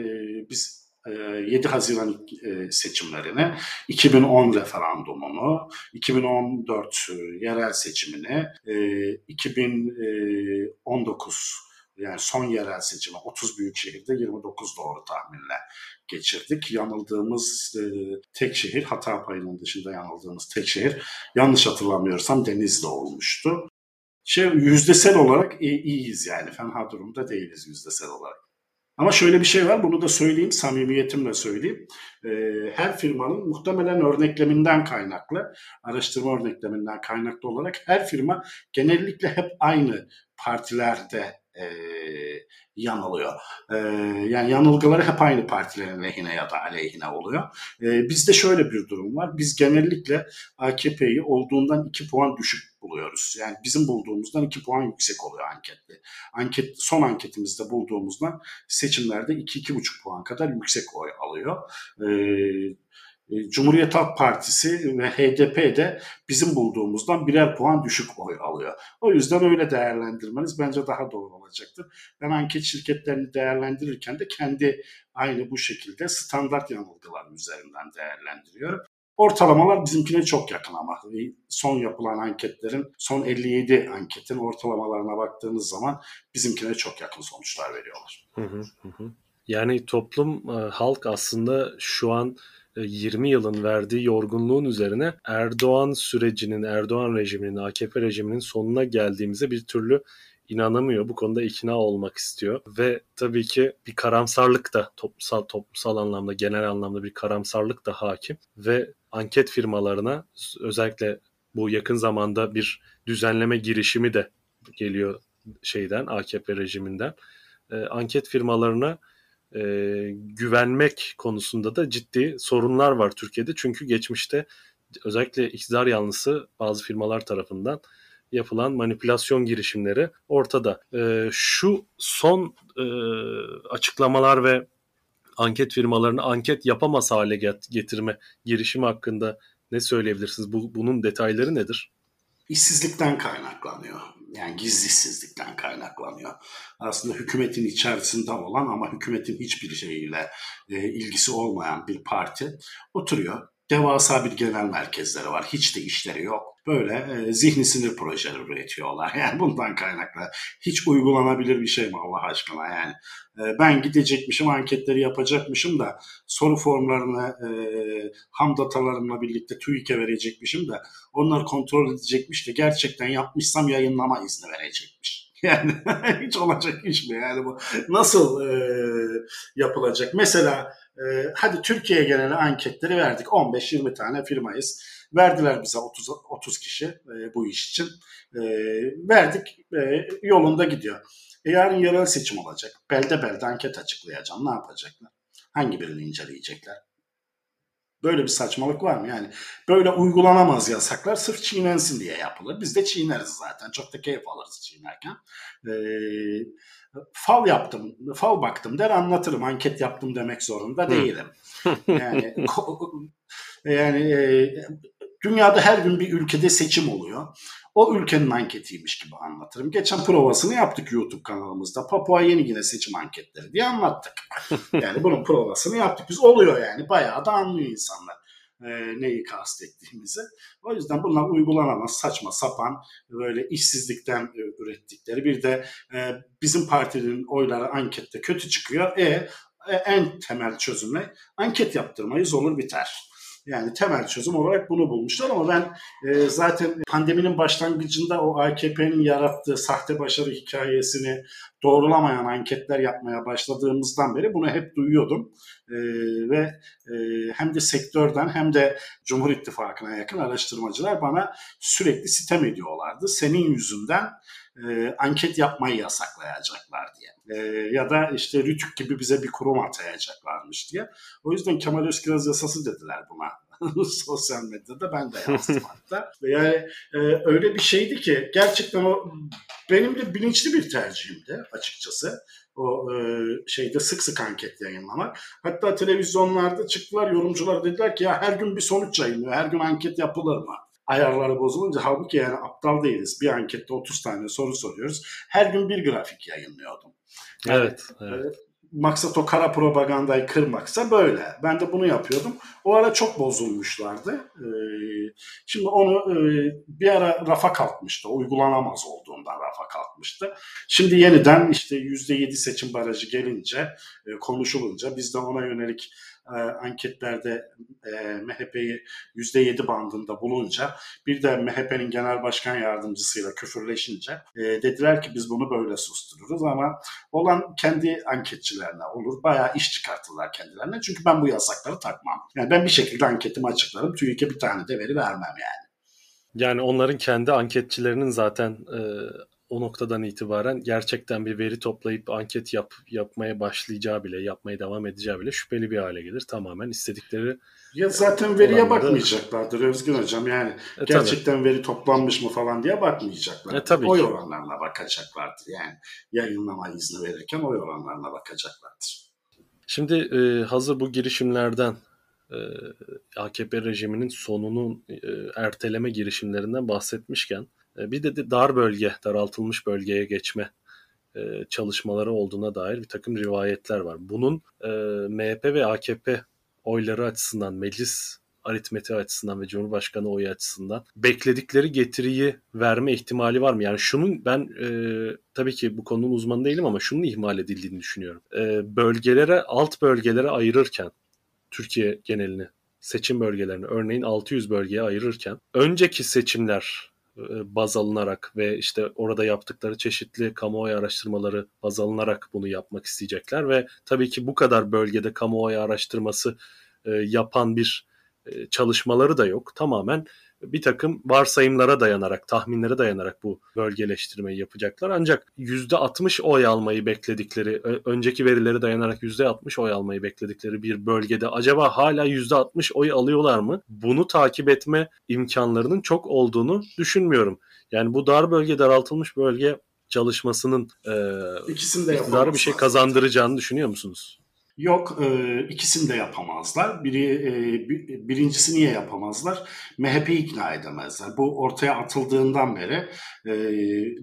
biz 7 e, Haziran e, seçimlerini, 2010 referandumunu, 2014 e, yerel seçimini, 2019 yani son yerel seçimi 30 büyük şehirde 29 doğru tahminle geçirdik. Yanıldığımız e, tek şehir hata payının dışında yanıldığımız tek şehir yanlış hatırlamıyorsam Denizli olmuştu. Şey yüzdesel olarak iyiyiz yani fena durumda değiliz yüzdesel olarak. Ama şöyle bir şey var, bunu da söyleyeyim, samimiyetimle söyleyeyim. Ee, her firmanın muhtemelen örnekleminden kaynaklı, araştırma örnekleminden kaynaklı olarak her firma genellikle hep aynı partilerde e, yanılıyor. E, yani yanılgıları hep aynı partilerin lehine ya da aleyhine oluyor. E, bizde şöyle bir durum var. Biz genellikle AKP'yi olduğundan 2 puan düşük buluyoruz. Yani bizim bulduğumuzdan 2 puan yüksek oluyor ankette. Anket son anketimizde bulduğumuzdan seçimlerde 2-2,5 puan kadar yüksek oy alıyor. E, Cumhuriyet Halk Partisi ve HDP de bizim bulduğumuzdan birer puan düşük oy alıyor. O yüzden öyle değerlendirmeniz bence daha doğru olacaktır. Ben anket şirketlerini değerlendirirken de kendi aynı bu şekilde standart yanılgılar üzerinden değerlendiriyorum. Ortalamalar bizimkine çok yakın ama son yapılan anketlerin, son 57 anketin ortalamalarına baktığınız zaman bizimkine çok yakın sonuçlar veriyorlar. Hı hı hı. Yani toplum, e, halk aslında şu an 20 e, yılın verdiği yorgunluğun üzerine Erdoğan sürecinin, Erdoğan rejiminin, AKP rejiminin sonuna geldiğimize bir türlü inanamıyor. Bu konuda ikna olmak istiyor. Ve tabii ki bir karamsarlık da toplumsal, toplumsal anlamda, genel anlamda bir karamsarlık da hakim. Ve anket firmalarına özellikle bu yakın zamanda bir düzenleme girişimi de geliyor şeyden, AKP rejiminden. E, anket firmalarına e, güvenmek konusunda da ciddi sorunlar var Türkiye'de. Çünkü geçmişte özellikle iktidar yanlısı bazı firmalar tarafından yapılan manipülasyon girişimleri ortada. E, şu son e, açıklamalar ve anket firmalarını anket yapamaz hale getirme girişimi hakkında ne söyleyebilirsiniz? Bu, bunun detayları nedir? İşsizlikten kaynaklanıyor. Yani gizli işsizlikten kaynaklanıyor. Aslında hükümetin içerisinde olan ama hükümetin hiçbir şeyiyle e, ilgisi olmayan bir parti oturuyor. Devasa bir genel merkezleri var. Hiç de işleri yok böyle e, zihni sinir projeleri üretiyorlar. Yani bundan kaynaklı hiç uygulanabilir bir şey mi Allah aşkına yani. E, ben gidecekmişim anketleri yapacakmışım da soru formlarını e, ham datalarımla birlikte TÜİK'e verecekmişim de onlar kontrol edecekmiş de gerçekten yapmışsam yayınlama izni verecekmiş. Yani hiç olacak iş mi yani bu? Nasıl e, yapılacak? Mesela e, hadi Türkiye geneli anketleri verdik. 15-20 tane firmayız Verdiler bize 30, 30 kişi e, bu iş için. E, verdik e, yolunda gidiyor. E, yarın yerel seçim olacak. Belde belde anket açıklayacağım. Ne yapacaklar? Hangi birini inceleyecekler? Böyle bir saçmalık var mı? Yani böyle uygulanamaz yasaklar sırf çiğnensin diye yapılır. Biz de çiğneriz zaten. Çok da keyif alırız çiğnerken. Ee, fal yaptım, fal baktım der anlatırım. Anket yaptım demek zorunda değilim. yani yani e, Dünyada her gün bir ülkede seçim oluyor. O ülkenin anketiymiş gibi anlatırım. Geçen provasını yaptık YouTube kanalımızda. Papua Yeni Gine seçim anketleri diye anlattık. Yani bunun provasını yaptık. Biz oluyor yani. Bayağı da anlıyor insanlar e, neyi kastettiğimizi. O yüzden bunlar uygulanamaz. Saçma sapan böyle işsizlikten e, ürettikleri. Bir de e, bizim partinin oyları ankette kötü çıkıyor. E, e en temel çözümle anket yaptırmayız olur biter. Yani temel çözüm olarak bunu bulmuşlar ama ben e, zaten pandeminin başlangıcında o AKP'nin yarattığı sahte başarı hikayesini doğrulamayan anketler yapmaya başladığımızdan beri bunu hep duyuyordum. E, ve e, hem de sektörden hem de Cumhur İttifakı'na yakın araştırmacılar bana sürekli sitem ediyorlardı. Senin yüzünden e, anket yapmayı yasaklayacaklar diye. E, ya da işte Rütük gibi bize bir kurum atayacaklarmış diye. O yüzden Kemal Özkiraz yasası dediler buna sosyal medyada ben de yazdım hatta. Yani e, öyle bir şeydi ki gerçekten o benim de bilinçli bir tercihimdi açıkçası. O e, şeyde sık sık anket yayınlamak. Hatta televizyonlarda çıktılar yorumcular dediler ki ya her gün bir sonuç yayınlıyor. Her gün anket yapılır mı? Ayarları bozulunca halbuki yani aptal değiliz. Bir ankette 30 tane soru soruyoruz. Her gün bir grafik yayınlıyordum. Yani, evet, evet. E, maksat o kara propagandayı kırmaksa böyle. Ben de bunu yapıyordum. O ara çok bozulmuşlardı. Ee, şimdi onu e, bir ara rafa kalkmıştı. Uygulanamaz olduğundan rafa kalkmıştı. Şimdi yeniden işte %7 seçim barajı gelince, e, konuşulunca biz de ona yönelik e, anketlerde e, MHP'yi %7 bandında bulunca bir de MHP'nin genel başkan yardımcısıyla küfürleşince e, dediler ki biz bunu böyle sustururuz ama olan kendi anketçilerine olur. Bayağı iş çıkartırlar kendilerine. Çünkü ben bu yasakları takmam. Yani ben bir şekilde anketimi açıklarım. TÜİK'e bir tane de veri vermem yani. Yani onların kendi anketçilerinin zaten e, o noktadan itibaren gerçekten bir veri toplayıp anket yap, yapmaya başlayacağı bile, yapmaya devam edeceği bile şüpheli bir hale gelir. Tamamen istedikleri ya zaten veriye olanları... bakmayacaklardır Özgün Hocam. Yani e, gerçekten tabii. veri toplanmış mı falan diye bakmayacaklar. E, tabii oy ki. oranlarına bakacaklardır. Yani yayınlama izni verirken oy oranlarına bakacaklardır. Şimdi e, hazır bu girişimlerden e, AKP rejiminin sonunun e, erteleme girişimlerinden bahsetmişken bir de, dar bölge, daraltılmış bölgeye geçme e, çalışmaları olduğuna dair bir takım rivayetler var. Bunun e, MHP ve AKP oyları açısından, meclis aritmetiği açısından ve Cumhurbaşkanı oyu açısından bekledikleri getiriyi verme ihtimali var mı? Yani şunun ben e, tabii ki bu konunun uzmanı değilim ama şunun ihmal edildiğini düşünüyorum. E, bölgelere, alt bölgelere ayırırken Türkiye genelini seçim bölgelerini örneğin 600 bölgeye ayırırken önceki seçimler e, baz alınarak ve işte orada yaptıkları çeşitli kamuoyu araştırmaları baz alınarak bunu yapmak isteyecekler ve tabii ki bu kadar bölgede kamuoyu araştırması e, yapan bir e, çalışmaları da yok. Tamamen bir takım varsayımlara dayanarak, tahminlere dayanarak bu bölgeleştirmeyi yapacaklar. Ancak %60 oy almayı bekledikleri, önceki verileri dayanarak %60 oy almayı bekledikleri bir bölgede acaba hala %60 oy alıyorlar mı? Bunu takip etme imkanlarının çok olduğunu düşünmüyorum. Yani bu dar bölge, daraltılmış bölge çalışmasının e, iktidarı bir şey kazandıracağını düşünüyor musunuz? Yok e, ikisini de yapamazlar. Biri e, birincisi niye yapamazlar? MHP'yi ikna edemezler. Bu ortaya atıldığından beri e,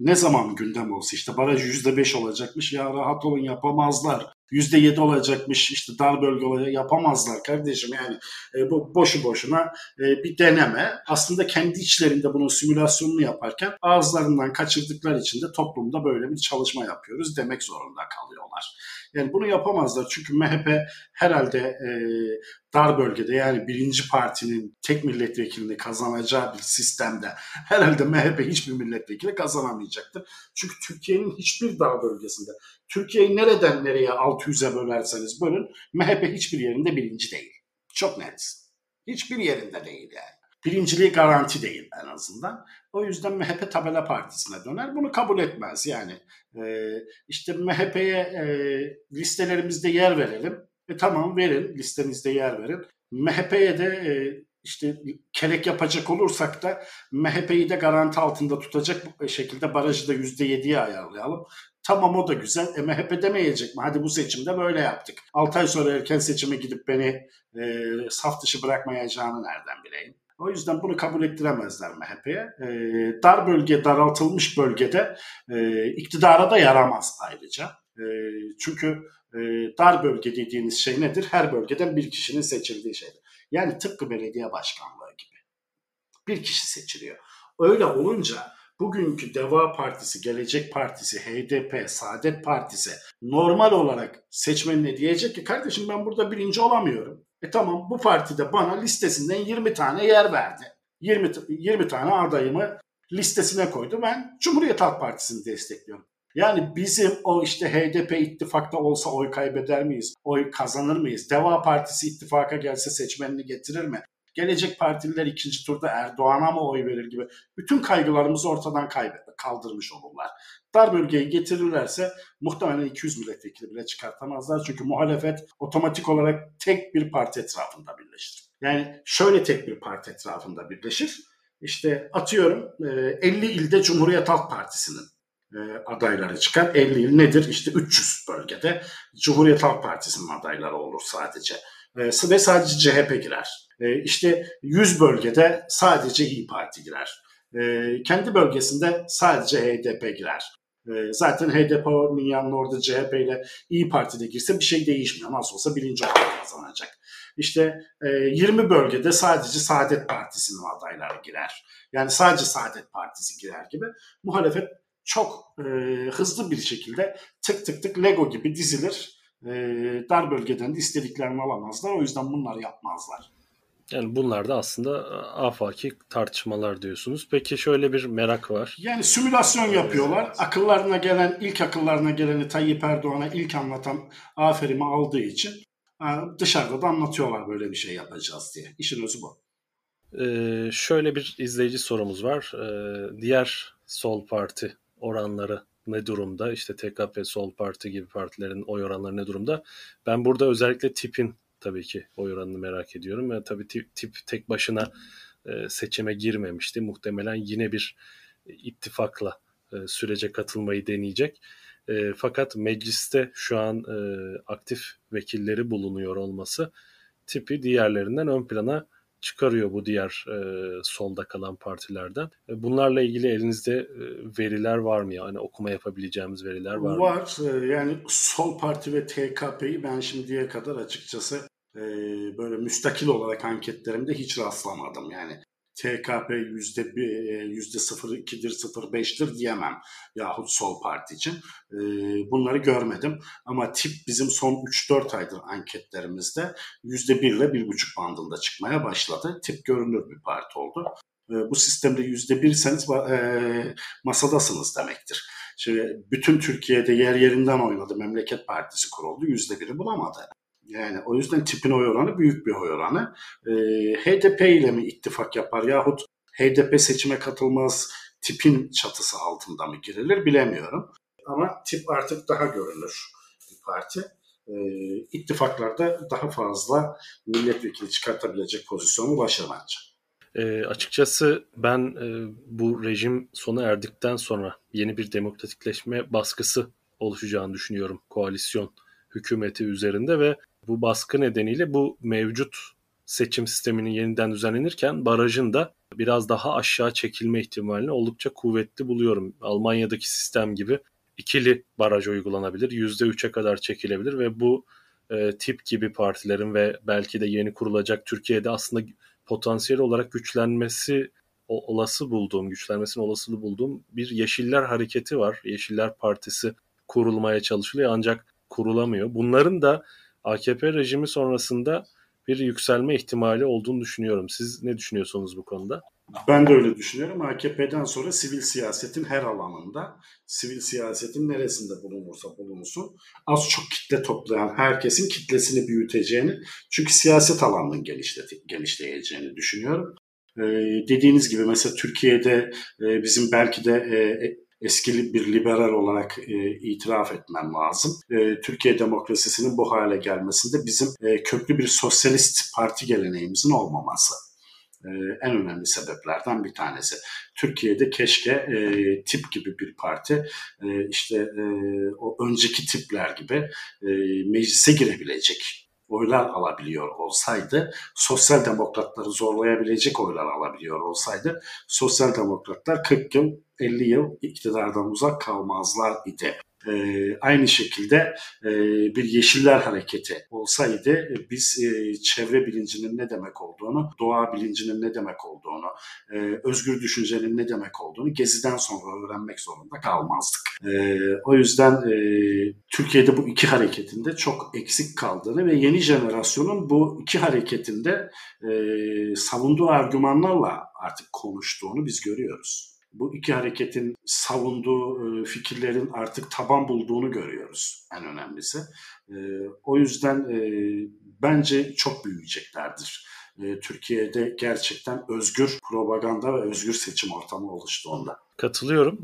ne zaman gündem olsa işte baraj yüzde beş olacakmış ya rahat olun yapamazlar. Yüzde yedi olacakmış işte dar bölge olacak yapamazlar kardeşim yani e, bu boşu boşuna e, bir deneme. Aslında kendi içlerinde bunun simülasyonunu yaparken ağızlarından kaçırdıkları için de toplumda böyle bir çalışma yapıyoruz demek zorunda kalıyorlar. Yani bunu yapamazlar çünkü MHP herhalde e, dar bölgede yani birinci partinin tek milletvekilini kazanacağı bir sistemde herhalde MHP hiçbir milletvekili kazanamayacaktır. Çünkü Türkiye'nin hiçbir dar bölgesinde Türkiye'yi nereden nereye 600'e bölerseniz bölün MHP hiçbir yerinde birinci değil. Çok net. Hiçbir yerinde değil yani. Birinciliği garanti değil en azından. O yüzden MHP tabela partisine döner. Bunu kabul etmez. Yani e, işte MHP'ye e, listelerimizde yer verelim. E tamam verin listenizde yer verin. MHP'ye de e, işte kelek yapacak olursak da MHP'yi de garanti altında tutacak şekilde barajı da %7'ye ayarlayalım. Tamam o da güzel. E, MHP demeyecek mi? Hadi bu seçimde böyle yaptık. 6 ay sonra erken seçime gidip beni e, saf dışı bırakmayacağını nereden bileyim? O yüzden bunu kabul ettiremezler MHP'ye. E, dar bölge, daraltılmış bölgede e, iktidara da yaramaz ayrıca. E, çünkü e, dar bölge dediğiniz şey nedir? Her bölgeden bir kişinin seçildiği şeydir. Yani tıpkı belediye başkanlığı gibi. Bir kişi seçiliyor. Öyle olunca bugünkü Deva Partisi, Gelecek Partisi, HDP, Saadet Partisi normal olarak seçmenine diyecek ki kardeşim ben burada birinci olamıyorum. E tamam bu partide bana listesinden 20 tane yer verdi. 20, 20 tane adayımı listesine koydu. Ben Cumhuriyet Halk Partisi'ni destekliyorum. Yani bizim o işte HDP ittifakta olsa oy kaybeder miyiz? Oy kazanır mıyız? Deva Partisi ittifaka gelse seçmenini getirir mi? Gelecek partililer ikinci turda Erdoğan'a mı oy verir gibi bütün kaygılarımızı ortadan kaldırmış olurlar. Dar bölgeyi getirirlerse muhtemelen 200 milletvekili bile çıkartamazlar. Çünkü muhalefet otomatik olarak tek bir parti etrafında birleşir. Yani şöyle tek bir parti etrafında birleşir. İşte atıyorum 50 ilde Cumhuriyet Halk Partisi'nin adayları çıkar. 50 il nedir? İşte 300 bölgede Cumhuriyet Halk Partisi'nin adayları olur sadece. Ve sadece CHP girer. E, işte 100 bölgede sadece İyi Parti girer. E, kendi bölgesinde sadece HDP girer. E, zaten HDP'nin yanında orada CHP ile İyi Parti'de girse bir şey değişmiyor. Nasıl olsa birinci olarak kazanacak. İşte 20 bölgede sadece Saadet Partisi'nin adayları girer. Yani sadece Saadet Partisi girer gibi. Muhalefet çok hızlı bir şekilde tık tık tık Lego gibi dizilir. dar bölgeden de istediklerini alamazlar. O yüzden bunları yapmazlar. Yani bunlar da aslında afaki tartışmalar diyorsunuz. Peki şöyle bir merak var. Yani simülasyon yapıyorlar. Akıllarına gelen, ilk akıllarına geleni Tayyip Erdoğan'a ilk anlatan aferimi aldığı için dışarıda da anlatıyorlar böyle bir şey yapacağız diye. İşin özü bu. Ee, şöyle bir izleyici sorumuz var. Ee, diğer sol parti oranları ne durumda? İşte TKP, Sol Parti gibi partilerin oy oranları ne durumda? Ben burada özellikle tipin tabii ki oy oranını merak ediyorum. Ve tabii tip, tip tek başına e, seçime girmemişti. Muhtemelen yine bir ittifakla e, sürece katılmayı deneyecek. E, fakat mecliste şu an e, aktif vekilleri bulunuyor olması tipi diğerlerinden ön plana çıkarıyor bu diğer e, solda kalan partilerden. E, bunlarla ilgili elinizde e, veriler var mı? Yani okuma yapabileceğimiz veriler var, mı? Var. E, yani sol parti ve TKP'yi ben şimdiye kadar açıkçası e, böyle müstakil olarak anketlerimde hiç rastlamadım. Yani TKP yüzde e, yüzde 0,2'dir, 0,5'tir diyemem yahut sol parti için. E, bunları görmedim. Ama tip bizim son 3-4 aydır anketlerimizde yüzde 1 ile 1,5 bandında çıkmaya başladı. Tip görünür bir parti oldu. E, bu sistemde yüzde birseniz masadasınız demektir. Şimdi bütün Türkiye'de yer yerinden oynadı. Memleket Partisi kuruldu. Yüzde biri bulamadı. Yani o yüzden tipin oy oranı büyük bir oy oranı. E, HDP ile mi ittifak yapar yahut HDP seçime katılmaz tipin çatısı altında mı girilir bilemiyorum. Ama tip artık daha görünür bir parti. E, ittifaklarda daha fazla milletvekili çıkartabilecek pozisyonu bence. E, açıkçası ben e, bu rejim sona erdikten sonra yeni bir demokratikleşme baskısı oluşacağını düşünüyorum koalisyon hükümeti üzerinde ve bu baskı nedeniyle bu mevcut seçim sisteminin yeniden düzenlenirken barajın da biraz daha aşağı çekilme ihtimalini oldukça kuvvetli buluyorum. Almanya'daki sistem gibi ikili baraj uygulanabilir. %3'e kadar çekilebilir ve bu e, tip gibi partilerin ve belki de yeni kurulacak Türkiye'de aslında potansiyel olarak güçlenmesi o, olası bulduğum, güçlenmesinin olasılığı bulduğum bir Yeşiller hareketi var. Yeşiller Partisi kurulmaya çalışılıyor ancak kurulamıyor. Bunların da AKP rejimi sonrasında bir yükselme ihtimali olduğunu düşünüyorum. Siz ne düşünüyorsunuz bu konuda? Ben de öyle düşünüyorum. AKP'den sonra sivil siyasetin her alanında, sivil siyasetin neresinde bulunursa bulunsun az çok kitle toplayan herkesin kitlesini büyüteceğini, çünkü siyaset alanının genişleyeceğini düşünüyorum. Ee, dediğiniz gibi mesela Türkiye'de e, bizim belki de e, eski bir liberal olarak e, itiraf etmem lazım. E, Türkiye demokrasisinin bu hale gelmesinde bizim e, köklü bir sosyalist parti geleneğimizin olmaması. E, en önemli sebeplerden bir tanesi. Türkiye'de keşke e, tip gibi bir parti e, işte e, o önceki tipler gibi e, meclise girebilecek oylar alabiliyor olsaydı, sosyal demokratları zorlayabilecek oylar alabiliyor olsaydı, sosyal demokratlar 40 yıl, 50 yıl iktidardan uzak kalmazlar idi. E, aynı şekilde e, bir Yeşiller Hareketi olsaydı biz e, çevre bilincinin ne demek olduğunu, doğa bilincinin ne demek olduğunu, e, özgür düşüncenin ne demek olduğunu Gezi'den sonra öğrenmek zorunda kalmazdık. E, o yüzden e, Türkiye'de bu iki hareketinde çok eksik kaldığını ve yeni jenerasyonun bu iki hareketinde e, savunduğu argümanlarla artık konuştuğunu biz görüyoruz bu iki hareketin savunduğu e, fikirlerin artık taban bulduğunu görüyoruz en önemlisi. E, o yüzden e, bence çok büyüyeceklerdir. Türkiye'de gerçekten özgür propaganda ve özgür seçim ortamı oluştuğunda. Katılıyorum.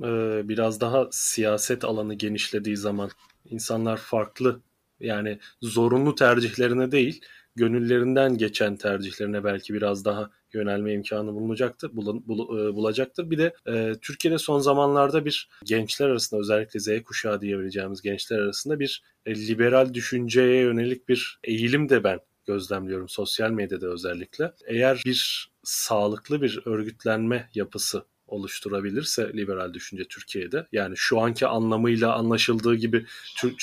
Biraz daha siyaset alanı genişlediği zaman insanlar farklı yani zorunlu tercihlerine değil gönüllerinden geçen tercihlerine belki biraz daha yönelme imkanı bulunacaktır, bul, bul, e, bulacaktır. Bir de e, Türkiye'de son zamanlarda bir gençler arasında özellikle Z kuşağı diyebileceğimiz gençler arasında bir e, liberal düşünceye yönelik bir eğilim de ben gözlemliyorum sosyal medyada özellikle. Eğer bir sağlıklı bir örgütlenme yapısı oluşturabilirse liberal düşünce Türkiye'de. Yani şu anki anlamıyla anlaşıldığı gibi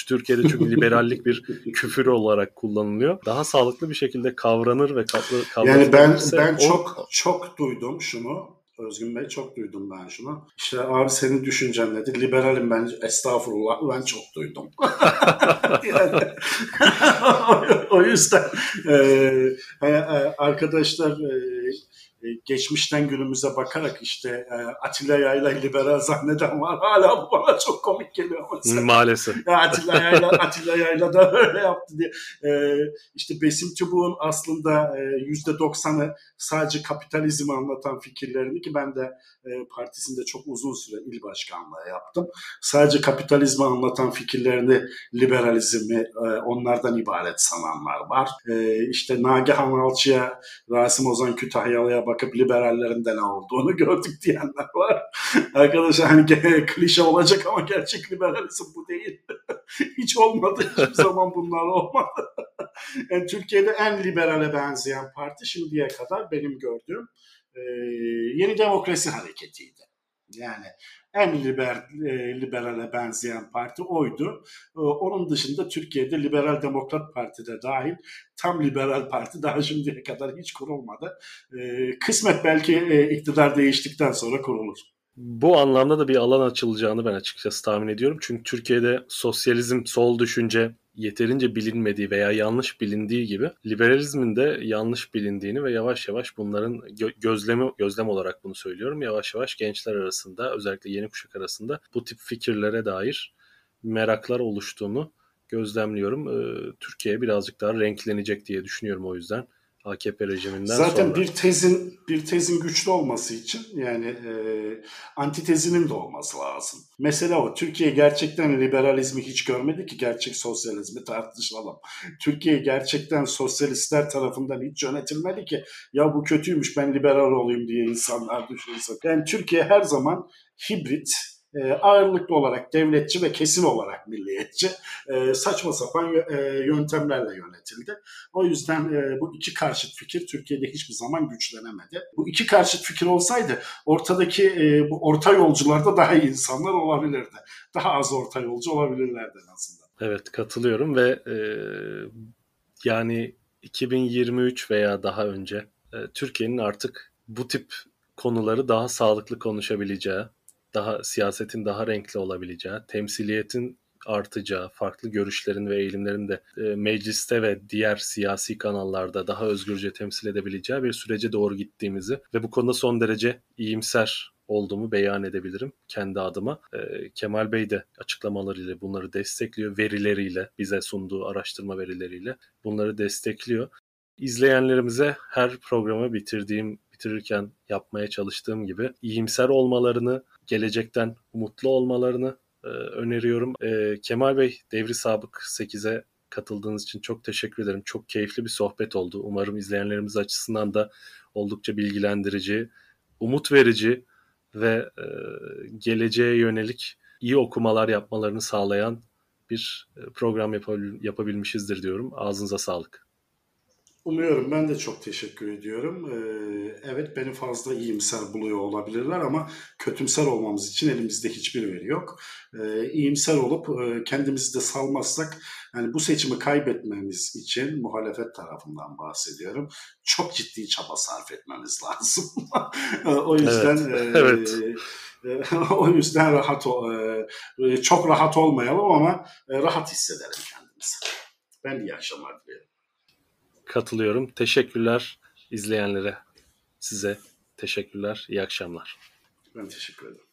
Türkiye'de çünkü liberallik bir küfür olarak kullanılıyor. Daha sağlıklı bir şekilde kavranır ve kabul Yani ben ben o... çok çok duydum şunu. Özgün Bey çok duydum ben şunu. İşte abi senin düşüncen nedir? Liberalim ben estağfurullah ben çok duydum. yani, o yüzden e, e, arkadaşlar e, geçmişten günümüze bakarak işte e, Atilla Yayla liberal zanneden var. Hala bu bana çok komik geliyor mesela. Maalesef. Ya Atilla Yayla, Atilla Yayla da öyle yaptı diye. E, işte Besim Tübuğ'un aslında yüzde doksanı sadece kapitalizmi anlatan fikirlerini ki ben de partisinde çok uzun süre il başkanlığı yaptım. Sadece kapitalizmi anlatan fikirlerini liberalizmi onlardan ibaret sananlar var. İşte Nagihan Alçı'ya, Rasim Ozan Kütahyalı'ya bakıp liberallerin de ne olduğunu gördük diyenler var. Arkadaşlar hani klişe olacak ama gerçek liberalizm bu değil. Hiç olmadı. Hiçbir zaman bunlar olmadı. yani Türkiye'de en liberale benzeyen parti şimdiye kadar benim gördüğüm e, Yeni Demokrasi Hareketi'ydi. Yani en liber, e, liberale benzeyen parti oydu. E, onun dışında Türkiye'de Liberal Demokrat Parti de dahil tam liberal parti daha şimdiye kadar hiç kurulmadı. E, kısmet belki e, iktidar değiştikten sonra kurulur. Bu anlamda da bir alan açılacağını ben açıkçası tahmin ediyorum. Çünkü Türkiye'de sosyalizm, sol düşünce yeterince bilinmediği veya yanlış bilindiği gibi liberalizmin de yanlış bilindiğini ve yavaş yavaş bunların gö- gözlemi gözlem olarak bunu söylüyorum. Yavaş yavaş gençler arasında özellikle yeni kuşak arasında bu tip fikirlere dair meraklar oluştuğunu gözlemliyorum. Ee, Türkiye birazcık daha renklenecek diye düşünüyorum o yüzden. AKP rejiminden Zaten sonra. bir tezin bir tezin güçlü olması için yani e, antitezinin de olması lazım. Mesela o Türkiye gerçekten liberalizmi hiç görmedi ki gerçek sosyalizmi tartışalım. Türkiye gerçekten sosyalistler tarafından hiç yönetilmedi ki ya bu kötüymüş ben liberal olayım diye insanlar düşünsün. Yani Türkiye her zaman hibrit e, ağırlıklı olarak devletçi ve kesin olarak milliyetçi e, saçma sapan e, yöntemlerle yönetildi. O yüzden e, bu iki karşıt fikir Türkiye'de hiçbir zaman güçlenemedi. Bu iki karşıt fikir olsaydı ortadaki e, bu orta yolcularda daha iyi insanlar olabilirdi. Daha az orta yolcu olabilirlerdi en azından. Evet katılıyorum ve e, yani 2023 veya daha önce e, Türkiye'nin artık bu tip konuları daha sağlıklı konuşabileceği, daha siyasetin daha renkli olabileceği, temsiliyetin artacağı, farklı görüşlerin ve eğilimlerin de e, mecliste ve diğer siyasi kanallarda daha özgürce temsil edebileceği bir sürece doğru gittiğimizi ve bu konuda son derece iyimser olduğumu beyan edebilirim kendi adıma. E, Kemal Bey de açıklamalarıyla bunları destekliyor, verileriyle, bize sunduğu araştırma verileriyle bunları destekliyor. İzleyenlerimize her programı bitirdiğim bitirirken yapmaya çalıştığım gibi iyimser olmalarını, gelecekten umutlu olmalarını e, öneriyorum. E, Kemal Bey Devri Sabık 8'e katıldığınız için çok teşekkür ederim. Çok keyifli bir sohbet oldu. Umarım izleyenlerimiz açısından da oldukça bilgilendirici, umut verici ve e, geleceğe yönelik iyi okumalar yapmalarını sağlayan bir e, program yapabil- yapabilmişizdir diyorum. Ağzınıza sağlık. Umuyorum ben de çok teşekkür ediyorum. Ee, evet beni fazla iyimser buluyor olabilirler ama kötümser olmamız için elimizde hiçbir veri yok. Ee, iyimser olup e, kendimizi de salmazsak yani bu seçimi kaybetmemiz için muhalefet tarafından bahsediyorum. Çok ciddi çaba sarf etmemiz lazım. o yüzden evet, e, evet. E, o yüzden rahat e, çok rahat olmayalım ama rahat hissedelim kendimizi. Ben iyi akşamlar dilerim katılıyorum. Teşekkürler izleyenlere. Size teşekkürler. İyi akşamlar. Ben teşekkür ederim.